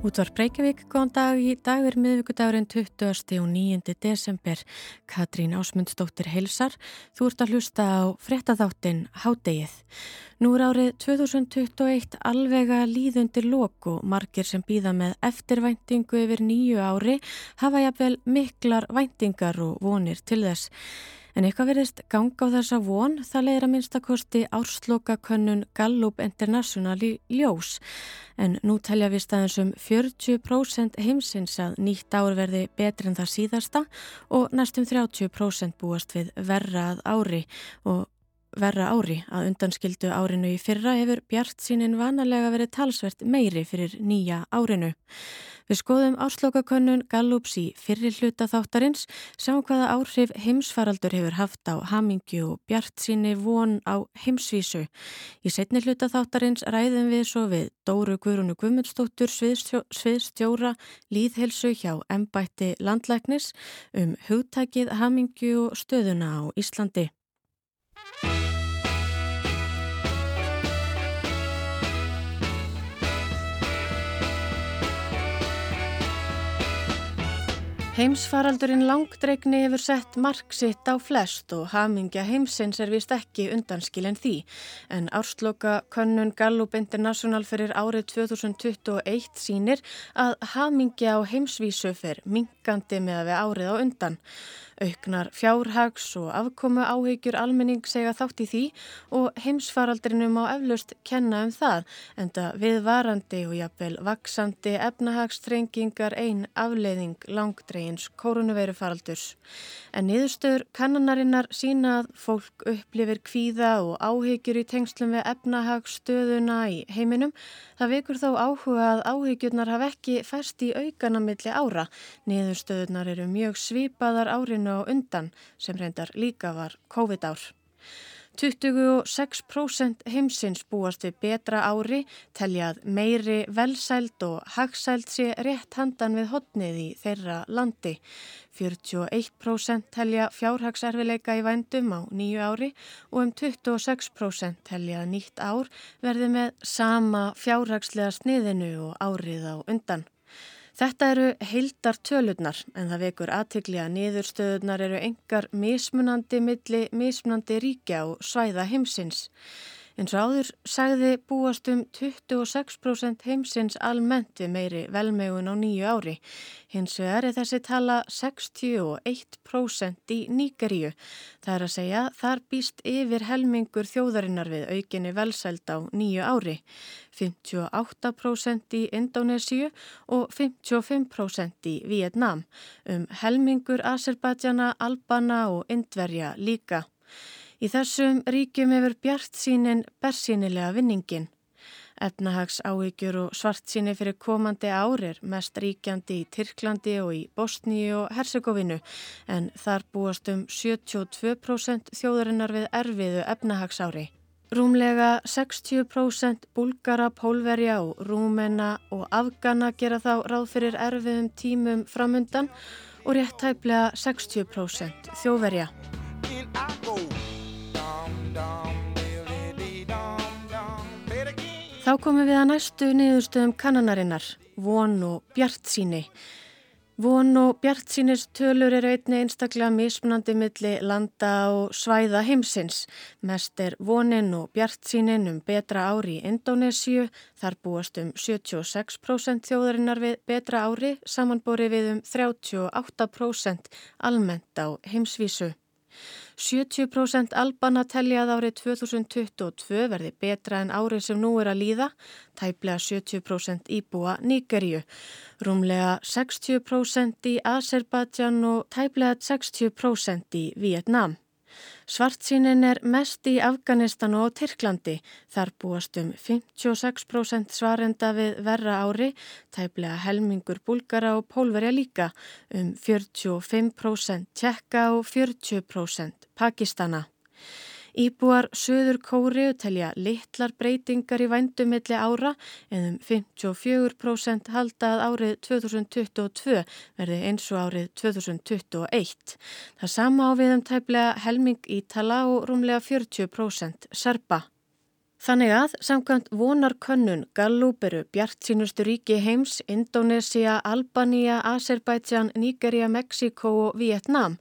Útvar Breykjavík, góðan dag í dag er miðvíkudagurinn 20. og 9. desember. Katrín Ásmundsdóttir heilsar. Þú ert að hlusta á frettatháttin Hádegið. Nú er árið 2021 alvega líðundir lok og margir sem býða með eftirvæntingu yfir nýju ári hafa jafnvel miklar væntingar og vonir til þess. En eitthvað verðist ganga á þessa von, það leiðir að minnstakosti árslokakönnun Gallup International í ljós. En nú telja við staðins um 40% heimsins að nýtt ár verði betri en það síðasta og næstum 30% búast við verrað ári og verra ári að undanskildu árinu í fyrra hefur Bjart sínin vanalega verið talsvert meiri fyrir nýja árinu. Við skoðum áslokakönnun Gallups í fyrri hluta þáttarins, sjáum hvaða áhrif heimsfaraldur hefur haft á hamingju og Bjart síni von á heimsvísu. Í setni hluta þáttarins ræðum við svo við Dóru Guðrúnu Guðmundsdóttur sviðstjóra líðhelsu hjá embætti landlæknis um hugtakið hamingju og stöðuna á Íslandi. Heimsfaraldurinn langdregni hefur sett mark sitt á flest og hamingja heimsins er vist ekki undanskilin því. En ársloka könnun Gallup International fyrir árið 2021 sínir að hamingja á heimsvísu fer minkandi með að við árið á undan. Auknar fjárhags og afkomu áhegjur almenning segja þátt í því og heimsfaraldrinum á eflaust kenna um það en það viðvarandi og jafnvel vaksandi efnahagstrengingar einn afleiðing langdregins koronavirufaraldurs. En niðurstöður kannanarinnar sína að fólk upplifir kvíða og áhegjur í tengslum við efnahagsstöðuna í heiminum. Það vekur þó áhuga að áhegjurnar hafa ekki fæst í aukana milli ára. Niðurstöðunar eru mjög svipaðar árinu árinu á undan sem reyndar líka var COVID-ár. 26% heimsins búast við betra ári, teljað meiri velsæld og hagsæld sé rétt handan við hotnið í þeirra landi. 41% telja fjárhagserfileika í vændum á nýju ári og um 26% telja nýtt ár verði með sama fjárhagslega sniðinu og árið á undan. Þetta eru heildar tölurnar en það vekur aðtikli að niðurstöðunar eru engar mismunandi milli mismunandi ríkja og svæða heimsins. Eins og áður sagði búast um 26% heimsins almennt við meiri velmegun á nýju ári. Hins vegar er þessi tala 61% í Nýgeríu. Það er að segja þar býst yfir helmingur þjóðarinnar við aukinni velsæld á nýju ári. 58% í Indonésiu og 55% í Vietnám. Um helmingur Azerbaidsjana, Albana og Indverja líka. Í þessum ríkjum hefur bjart sínin bersýnilega vinningin. Efnahags áhyggjur og svart síni fyrir komandi árir mest ríkjandi í Tyrklandi og í Bosníu og Herzegovinu en þar búast um 72% þjóðarinnar við erfiðu efnahagsári. Rúmlega 60% búlgara, pólverja og rúmena og afgana gera þá ráð fyrir erfiðum tímum framundan og rétt tæplega 60% þjóðverja. Þá komum við að næstu niðurstöðum kannanarinnar, von og bjart síni. Von og bjart sínis tölur eru einni einstaklega mismunandi milli landa og svæða heimsins. Mest er vonin og bjart sínin um betra ári í Indonésiu. Þar búast um 76% þjóðarinnar við betra ári, samanbori við um 38% almennt á heimsvísu. 70% albana teljað árið 2022 verði betra en árið sem nú er að líða, tæplega 70% íbúa Nýgerju, rúmlega 60% í Azerbaijan og tæplega 60% í Vietnám. Svartsýnin er mest í Afganistan og Tyrklandi. Þar búast um 56% svarenda við verra ári, tæplega helmingur búlgara og pólverja líka, um 45% tjekka og 40% pakistana. Íbúar Suður Kóriu telja litlar breytingar í vændumilli ára en um 54% halda að árið 2022 verði eins og árið 2021. Það sama á við um tæplega helming Ítala og rúmlega 40% Serba. Þannig að samkvæmt vonarkönnun Gallup eru bjart sínustu ríki heims, Indonesia, Albania, Azerbaijan, Nigeria, Mexiko og Vietnam.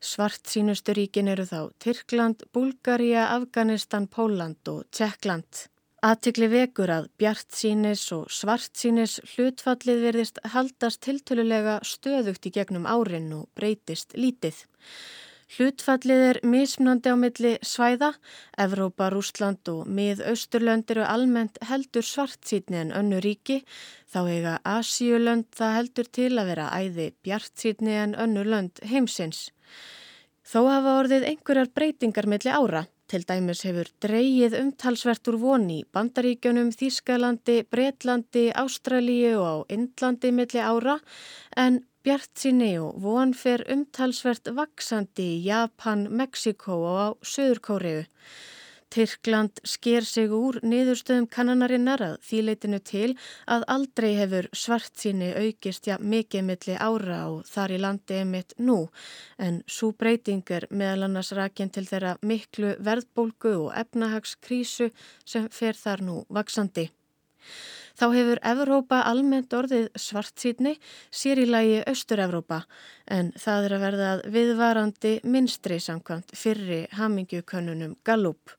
Svart sínustu ríkin eru þá Tyrkland, Bulgaria, Afganistan, Póland og Tjekkland. Aðtikli vekur að bjart sínis og svart sínis hlutfallið verðist haldast tiltölulega stöðugt í gegnum árin og breytist lítið. Hlutfallið er mismunandi á milli svæða, Evrópa, Rúsland og mið-austurlönd eru almennt heldur svartsýtni en önnu ríki, þá eiga Asíulönd það heldur til að vera æði bjartsýtni en önnu lönd heimsins. Þó hafa orðið einhverjar breytingar milli ára. Til dæmis hefur dreyið umtalsvert úr voni Bandaríkjunum, Þískalandi, Breitlandi, Ástralíu og á Indlandi milli ára en Bjart síni og von fer umtalsvert vaksandi í Japan, Mexiko og á Suðurkóriðu. Tyrkland sker sig úr niðurstöðum kannanarinnar að þýleitinu til að aldrei hefur svart síni aukist ja mikið milli ára og þar í landi emitt nú en svo breyting er meðal annars rækjinn til þeirra miklu verðbólgu og efnahagskrísu sem fer þar nú vaksandi. Þá hefur Evrópa almennt orðið svartsýtni sér í lagi Östur-Evrópa en það er að verða viðvarandi minstri samkvæmt fyrri hamingjukönnunum Gallup.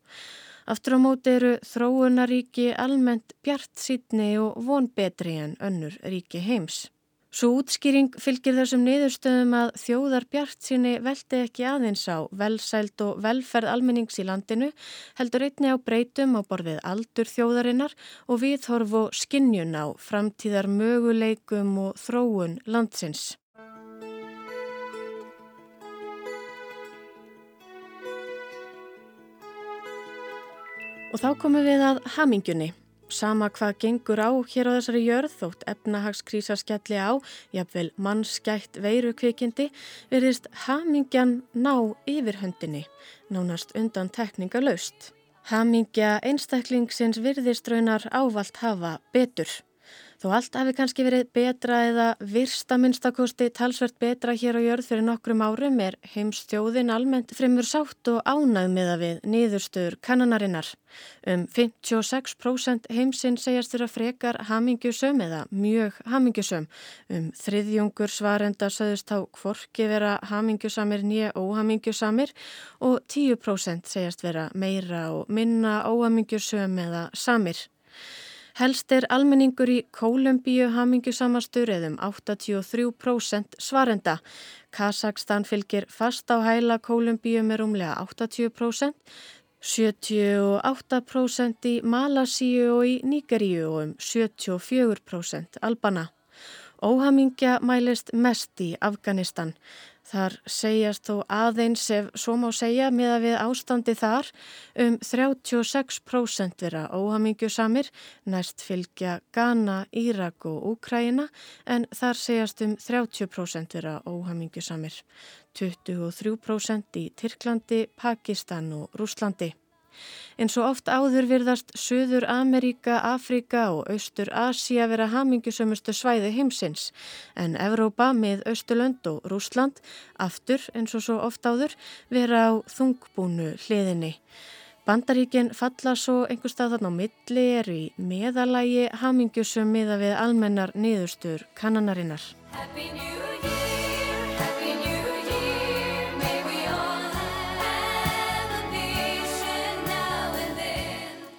Aftur á móti eru þróunaríki almennt bjart sítni og von betri en önnur ríki heims. Svo útskýring fylgir þessum niðurstöðum að þjóðar bjart síni veldi ekki aðeins á velsælt og velferð almennings í landinu, heldur einni á breytum á borðið aldur þjóðarinnar og viðhorf og skinnjun á framtíðar möguleikum og þróun landsins. Og þá komum við að hamingjunni. Sama hvað gengur á hér á þessari jörð þótt efnahagskrísa skelli á, jafnvel mannskætt veirukvikindi, verðist hamingjan ná yfirhöndinni, nánast undan tekninga laust. Hamingja einstaklingsins virðist raunar ávalt hafa betur. Þó allt hafi kannski verið betra eða virsta minnstakosti talsvert betra hér á jörð fyrir nokkrum árum er heimstjóðin almennt fremur sátt og ánæg með að við niðurstöður kannanarinnar. Um 56% heimsinn segjast þeirra frekar hamingjusum eða mjög hamingjusum. Um þriðjungur svarenda söðust á kvorki vera hamingjusamir nýja óhamingjusamir og 10% segjast vera meira og minna óhamingjusum eða samir. Helst er almenningur í Kólumbíu hamingjusamastur eðum 83% svarenda. Kazakstan fylgir fast á hæla Kólumbíu með rúmlega 80%, 78% í Malasíu og í Nígeríu og um 74% albana. Óhamingja mælist mest í Afganistan. Þar segjast þó aðeins ef svo má segja með að við ástandi þar um 36% vera óhamingjusamir, næst fylgja Ghana, Írak og Úkræina en þar segjast um 30% vera óhamingjusamir, 23% í Tyrklandi, Pakistan og Rúslandi. En svo oft áður virðast Suður Ameríka, Afrika og Austur Asia vera hamingjusömmustu svæði heimsins en Evrópa með Östurlönd og Rúsland aftur eins og svo oft áður vera á þungbúnu hliðinni. Bandaríkinn falla svo einhver stað þarna á milli er í meðalægi hamingjusum miða við almennar niðurstur kannanarinnar.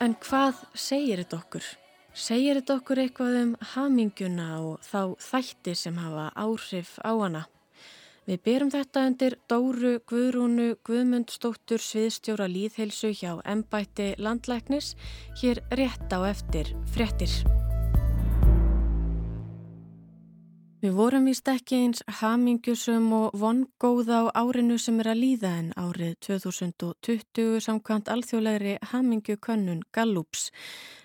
En hvað segir þetta okkur? Segir þetta okkur eitthvað um haminguna og þá þætti sem hafa áhrif á hana? Við byrjum þetta undir Dóru Guðrúnu Guðmundsdóttur sviðstjóra líðheilsu hjá Embætti landlæknis hér rétt á eftir frettir. Við vorum vist ekki eins hamingjusum og vongóða á árinu sem er að líða en árið 2020 samkvæmt alþjóðlegri hamingjukönnun Gallups.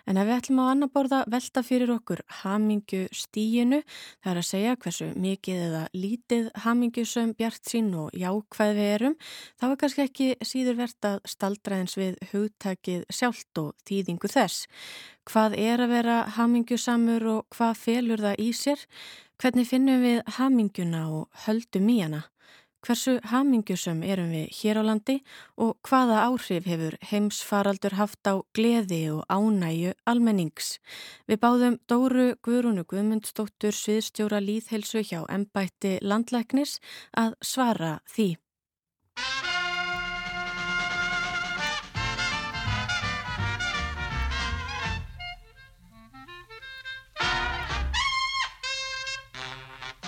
En ef við ætlum á annar borða velta fyrir okkur hamingju stíinu, það er að segja hversu mikið eða lítið hamingjusum bjart sín og jákvæð við erum, þá er kannski ekki síður verðt að staldra eins við hugtakið sjálft og þýðingu þess. Hvað er að vera hamingjusamur og hvað felur það í sér? Hvernig finnum við hamingjuna og höldum í hana? Hversu hamingjusum erum við hér á landi og hvaða áhrif hefur heimsfaraldur haft á gleði og ánæju almennings? Við báðum Dóru Guðrúnu Guðmundsdóttur sviðstjóra líðhelsu hjá ennbætti landlæknis að svara því.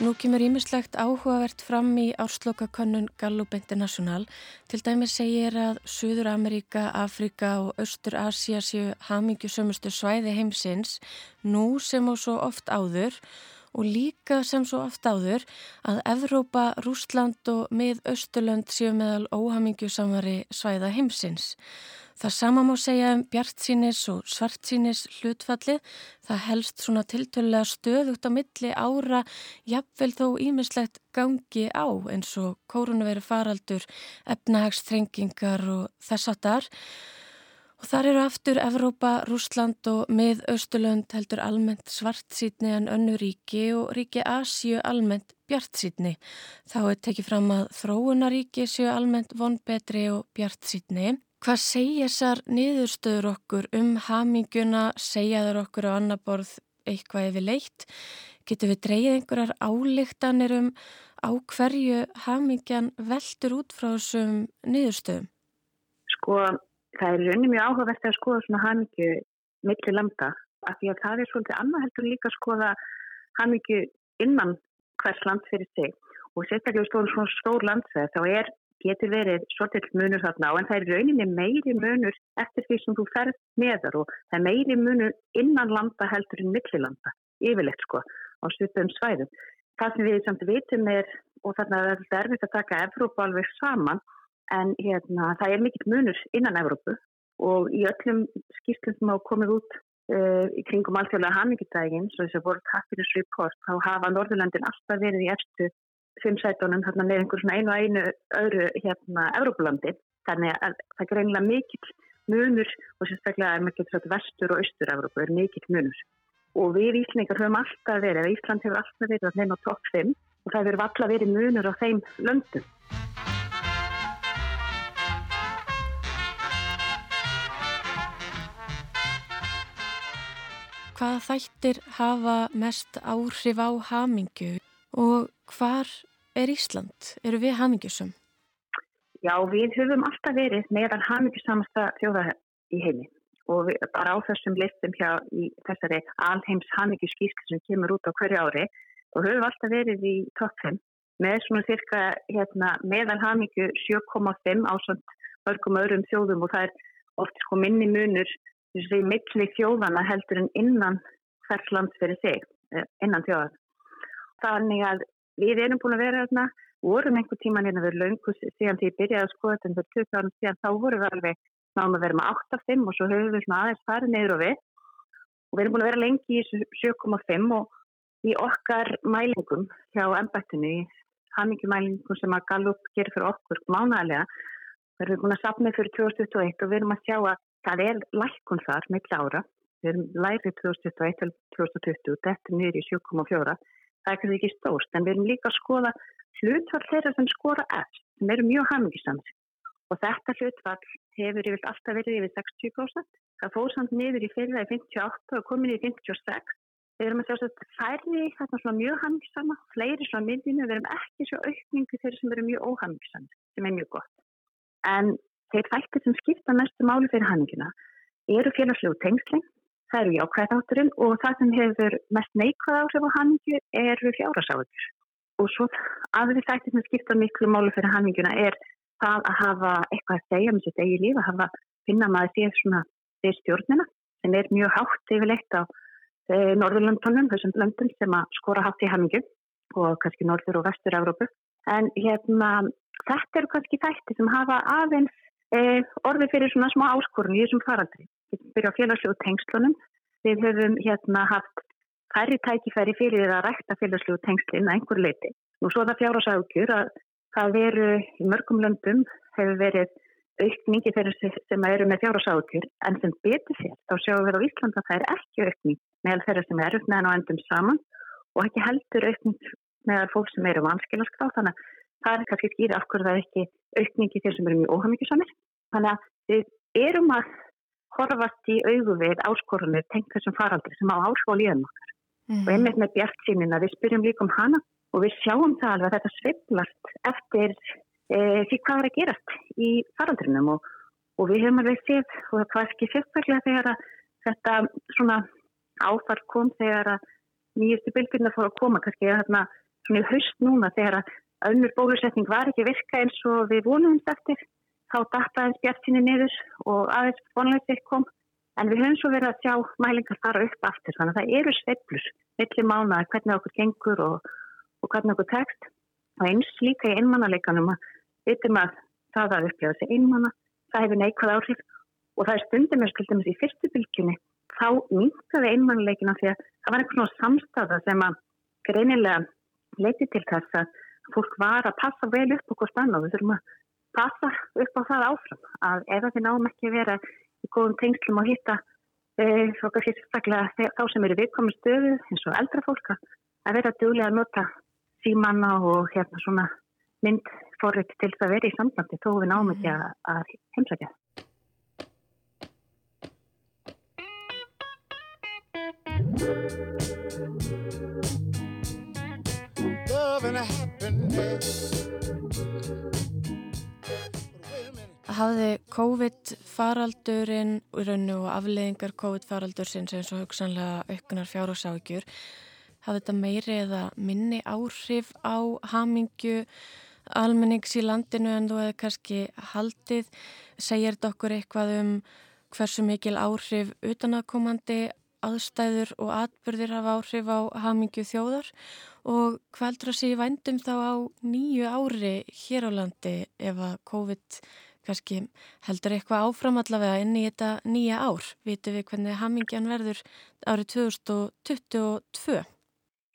Nú kemur ímislegt áhugavert fram í árslokakönnun Gallup International. Til dæmi segir að Suður Ameríka, Afrika og Östur Asia séu hamingjusömmustu svæði heimsins nú sem og svo oft áður og líka sem svo oft áður að Evrópa, Rúsland og mið-Östurlönd séu meðal óhamingjusamari svæða heimsins. Það sama má segja um bjartsínis og svartsínis hlutfallið. Það helst svona tiltölulega stöðugt á milli ára, jafnvel þó ímislegt gangi á eins og kórunveru faraldur, efnahagstrengingar og þess að þar. Og þar eru aftur Evrópa, Rúsland og mið-Östurlönd heldur almennt svartsítni en önnu ríki og ríki Asju almennt bjartsítni. Þá er tekið fram að þróunaríki séu almennt vonbetri og bjartsítni. Hvað segja þessar niðurstöður okkur um haminguna, segja þar okkur á annar borð eitthvað yfir leitt? Getur við dreyið einhverjar álíktanir um á hverju hamingjan veldur út frá þessum niðurstöðum? Sko, það er raunin mjög áhugavert að skoða svona hamingju millir landa af því að það er svolítið annað heldur líka að skoða hamingju innan hvers land fyrir sig og sérstaklega stóður svona stór landsveð þá er getur verið svolítið munur þarna en það er rauninni meiri munur eftir því sem þú ferð meðar og það er meiri munur innan landa heldur en millilanda, yfirlegt sko á svipum svæðum. Það sem við samt vitum er, og þarna er þetta erfitt að taka Evrópa alveg saman en hérna, það er mikill munur innan Evrópu og í öllum skýrslum sem hafa komið út uh, í kringum alltjóðlega hamingidægin, svo þess að voru Happiness Report, þá hafa Norðurlandin alltaf verið í efstu fimm sætunum hérna með einhver svona einu og einu öðru hérna Európulandi þannig að það er greinlega mikill munur og sérstaklega er mikill vestur og austur Európu er mikill munur. Og við Íslingar höfum alltaf verið Ísland hefur alltaf verið að þeim á topp 5 og það hefur alltaf verið munur á þeim löndum Hvaða þættir hafa mest áhrif á hamingu og hvar er Ísland? Eru við hamingjusum? Já, við höfum alltaf verið meðan hamingjusamasta þjóða í heimi og við, bara á þessum listum hjá í þessari alheims hamingjuskísk sem kemur út á hverju ári og höfum alltaf verið í topp 5 með svona cirka hérna, meðal hamingju 7,5 á svona mörgum öðrum þjóðum og það er oft sko minni munur þessi milli þjóðana heldur en innan hvers land fyrir sig, eh, innan þjóðan. Þannig að Við erum búin að vera þarna, vorum einhver tíman hérna við laungus síðan því ég byrjaði að skoða þetta fyrir 20 árum síðan, þá vorum við alveg náðum að vera með 8,5 og svo höfum við aðeins farið neyður og við og við erum búin að vera lengi í 7,5 og í okkar mælingum hjá ennbættinu, í hamingjumælingum sem að Gallup gerir fyrir okkur mánæðilega, við erum búin að sapna fyrir 2021 og við erum að sjá að það er lækkun þar með ára, við erum lærið 2021 til 2020, þetta er í 7,4 það er kannski ekki stórt en við erum líka að skoða hlutfall þeirra sem skora eftir sem eru mjög hamingisamsi og þetta hlutfall hefur yfir alltaf verið yfir 60% það fór samt niður í fyrra í 58 og komin í 56 við erum að sjá að færri þarna svona mjög hamingisama fleiri svona myndinu, við erum ekki svo aukningu þeirra sem eru mjög óhamingisami sem er mjög gott. En þeir þættir sem skipta mestu máli fyrir hamingina eru félagslegu tengsling Það eru jákvæðátturinn og það sem hefur mest neikvæð áhrif á hamingju eru fjárasáður. Og svo aðrið þættir sem skipta miklu málu fyrir haminguna er það að hafa eitthvað að segja um sitt eigi líf, að hafa finna maður séð svona þeir stjórnina sem er mjög hátt yfirleitt á e, Norðurlöndunum, þessum löndum sem að skora hátt í hamingju og kannski Norður og Vestur-Európu. En hérna þetta eru kannski þættir sem hafa aðeins e, orði fyrir svona smá áskorun í þessum faraldri byrja á félagslegu tengslunum. Við höfum hérna haft færri tækifæri fyrir að rækta félagslegu tengslinn að einhver leiti. Nú svo það fjárhásákjur að það veru í mörgum löndum hefur verið aukningi þeirra sem eru með fjárhásákjur en sem betur sér þá sjáum við á Íslanda að það er ekki aukning meðal þeirra sem eru með hann á endum saman og ekki heldur aukning meðal fólk sem eru vanskilarskrá þannig að það er kannski skýri af hverju það er ekki aukningi þeir sem eru mjög óhamíkjusamir. Þannig að við erum að horfast í augu við áskorunir tengt þessum faraldri sem á áhrif á líðan okkar. Mm. Og einmitt með bjart sínina, við spyrjum líka um hana og við sjáum það alveg að þetta sveiblast eftir e, því hvað er að gerast í faraldrinum og, og við höfum alveg séð og það var ekki sérstaklega þegar að þetta svona áfall kom þegar að nýjustu bylgjurna fór að koma kannski að þarna svona í haust núna þegar að önnur bólusetning var ekki virka eins og við vonumst eftir. Þá data eins bjartinni niður og aðeins vonleitið kom. En við höfum svo verið að sjá mælingar fara upp aftur þannig að það eru sveiblur millir mána hvernig okkur gengur og, og hvernig okkur tekst. Og eins líka í einmannaleikanum að vitum að það að upplifa þessi einmanna það hefur neikvæð áhrif. Og það er stundum með skildum þessi í fyrstu bylgjunni þá minkaði einmannleikina því að það var einhvern svona samstafa sem að greinilega leiti til þess að fólk var að passa vel upp okkur stann og við þurfum að passa upp á það áfram að ef það náum ekki að vera í góðum tengslum og hitta e, þá sem eru viðkomið stöðu eins og eldra fólk að vera duglega að nota símanna og hérna svona myndforrið til það að vera í sambandi þó við náum ekki að, að heimsækja Hafði COVID-faraldurinn og afleðingar COVID-faraldursins eins og hugsanlega auknar fjárhásákjur hafði þetta meiri eða minni áhrif á hamingju almennings í landinu en þú hefði kannski haldið? Segir þetta okkur eitthvað um hversu mikil áhrif utanakomandi aðstæður og atbyrðir hafa áhrif á hamingju þjóðar og hvað heldur að sé vændum þá á nýju ári hér á landi ef að COVID kannski heldur eitthvað áfram allavega inn í þetta nýja ár. Vitu við hvernig hamingjan verður árið 2022?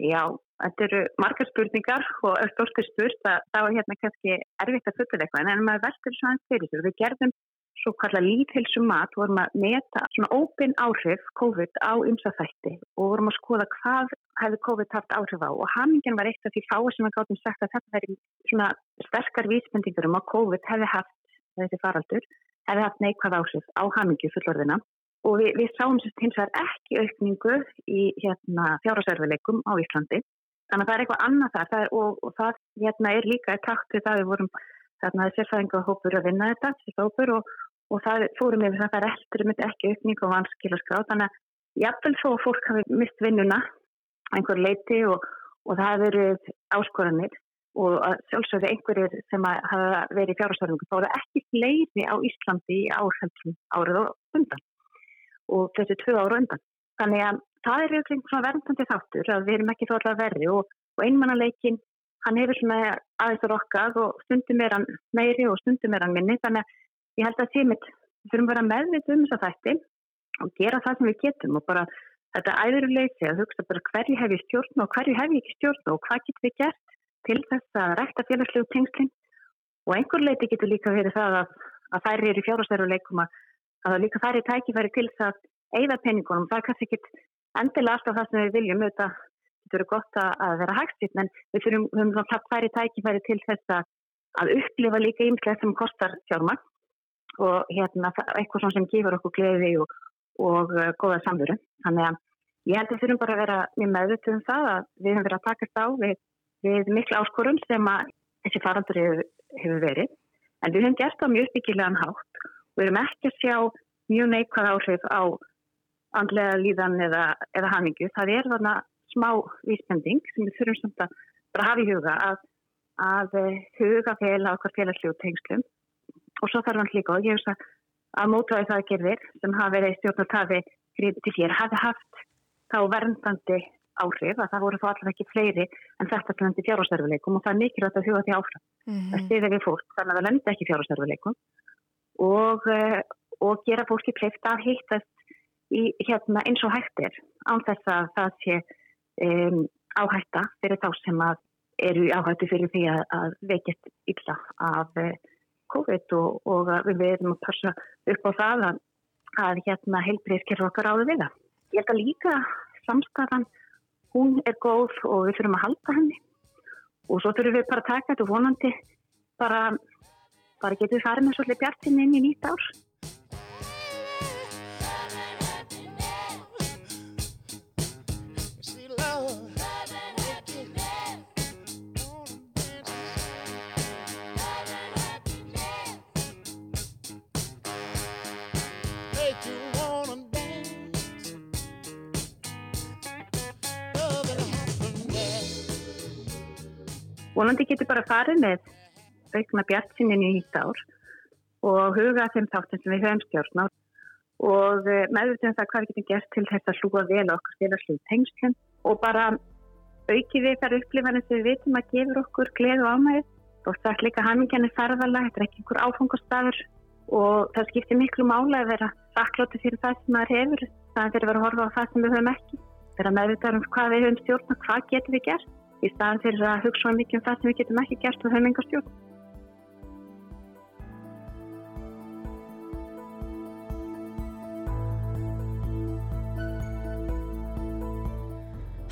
Já, þetta eru margar spurningar og stórstu spurt að það var hérna kannski erfitt að fulla eitthvað en maður veldur svo aðeins fyrir þessu. Við gerðum svo kalla líðhilsumat vorum að meta svona ópinn áhrif COVID á ymsafætti og vorum að skoða hvað hefði COVID haft áhrif á. Og hamingin var eitt af því fáið sem við gáttum sagt að þetta veri svona sterkar vísbendingur um að COVID hefði haft þessi faraldur, hefði haft neikvæð áhrif á hamingju fullorðina og við, við sáum sérst hins vegar ekki aukningu í hérna, fjárhásverfileikum á Íslandi. Þannig að það er eitthvað annað þar. Það er, og, og það hérna, er líka í takt við það við vorum þarna sérfæðingahópur að vinna þetta, sérfæðingahópur og og það fórum yfir það að það er eftir þetta ekki aukning og vanskilaskrá. Þannig að jáfnvel þó fólk hafi mist vinnuna einhver leiti og, og það hefur verið áskoranir og sjálfsögðu einhverjir sem hafa verið í fjárhástarfingu þá er það ekki fleiri á Íslandi í áhersum árið og undan og þessi tvö ára undan. Þannig að það er eitthvað svona verðandi þáttur að við erum ekki þó alltaf verði og, og einmannaleikin hann hefur svona aðeins rokkað og stundum er hann meiri og stundum er hann minni. Þannig að ég held að tímit við þurfum bara meðvita um þess að þætti og gera það sem við getum og bara þetta æðuruleysi að hugsa bara hverju hef ég stjórn og hverju hef ég ekki stjórn og hvað getur við gert til þess að rækta félagslegu tengslinn og einhver leiti getur líka verið það að, að þær eru í fjárhastæruleikum að, að líka þær er tækifæri til þess að eigða peningunum, það er kannski ekki endilega alltaf það sem við viljum þetta getur verið gott að vera hægstitt en við þurfum, við höfum þær tækifæri til þess að, að upplifa líka ímslega sem kostar fjármagn og hérna, eitthvað sem gefur okkur gleði og, og uh, góða samveru. Þannig að ég held að við þurfum bara að vera mjög meðvitið um það að við höfum verið að takast á við, við miklu áskorun sem að þessi farandur hefur, hefur verið. En við höfum gert það mjög byggilegan hátt og við höfum ekki að sjá mjög neikvæð áhrif á andlega líðan eða, eða hamingu. Það er þarna smá vísbending sem við þurfum samt að bara hafa í huga að, að huga fel á okkar félagslegu tengslum og svo þarf hann líka og ég veist að að mótvæði það gerðir sem hafa verið stjórnartafi gríðið til hér hafi haft þá verndandi áhrif að það voru þá allavega ekki fleiri en þetta til fjárhásverfileikum og það er mikilvægt að huga því áfram mm -hmm. að stiða við fólk þannig að það lenda ekki fjárhásverfileikum og, eh, og gera fólki pleift að hittast í, hérna, eins og hættir án þess að það sé um, áhætta fyrir þá sem að eru áhættu fyrir því að, að veikist illa af COVID og, og við verðum að passa upp á það að, að hérna heilbreyðskerfa okkar áður við það. Ég held að líka samstafan, hún er góð og við þurfum að halda henni og svo þurfum við bara að taka þetta vonandi bara, bara getum við farið með svolítið bjartinn inn í nýtt ár. Vonandi getur bara farið með aukna bjartsinnin í nýtt ár og huga þeim þáttum sem við höfum stjórn á og eh, meðvitaðum það hvað við getum gert til þess að hlúa vel okkur félagslu tengslum og bara auki við þar upplifanir sem við vitum að gefur okkur gleð og ánægð og það er líka hamingjarnir ferðala, þetta er ekki einhver áfangastafur og það skiptir miklu mála að vera þakklóti fyrir það sem maður hefur fyrir að vera að horfa á það sem við höfum ekki. Vera meðvitaðum hvað við höfum stjórn og hvað getum við gert í staðan fyrir að hugsa mikið um það sem við getum ekki gert og höfum enga stjórn.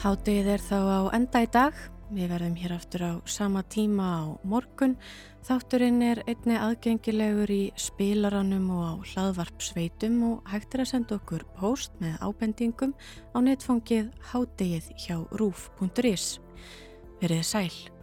Háttegið er þá á enda í dag. Við verðum hér aftur á sama tíma á morgun. Þátturinn er einni aðgengilegur í spilaranum og á hlaðvarpsveitum og hægt er að senda okkur post með ábendingum á netfangið háttegið hjá rúf.is. Verið sæl.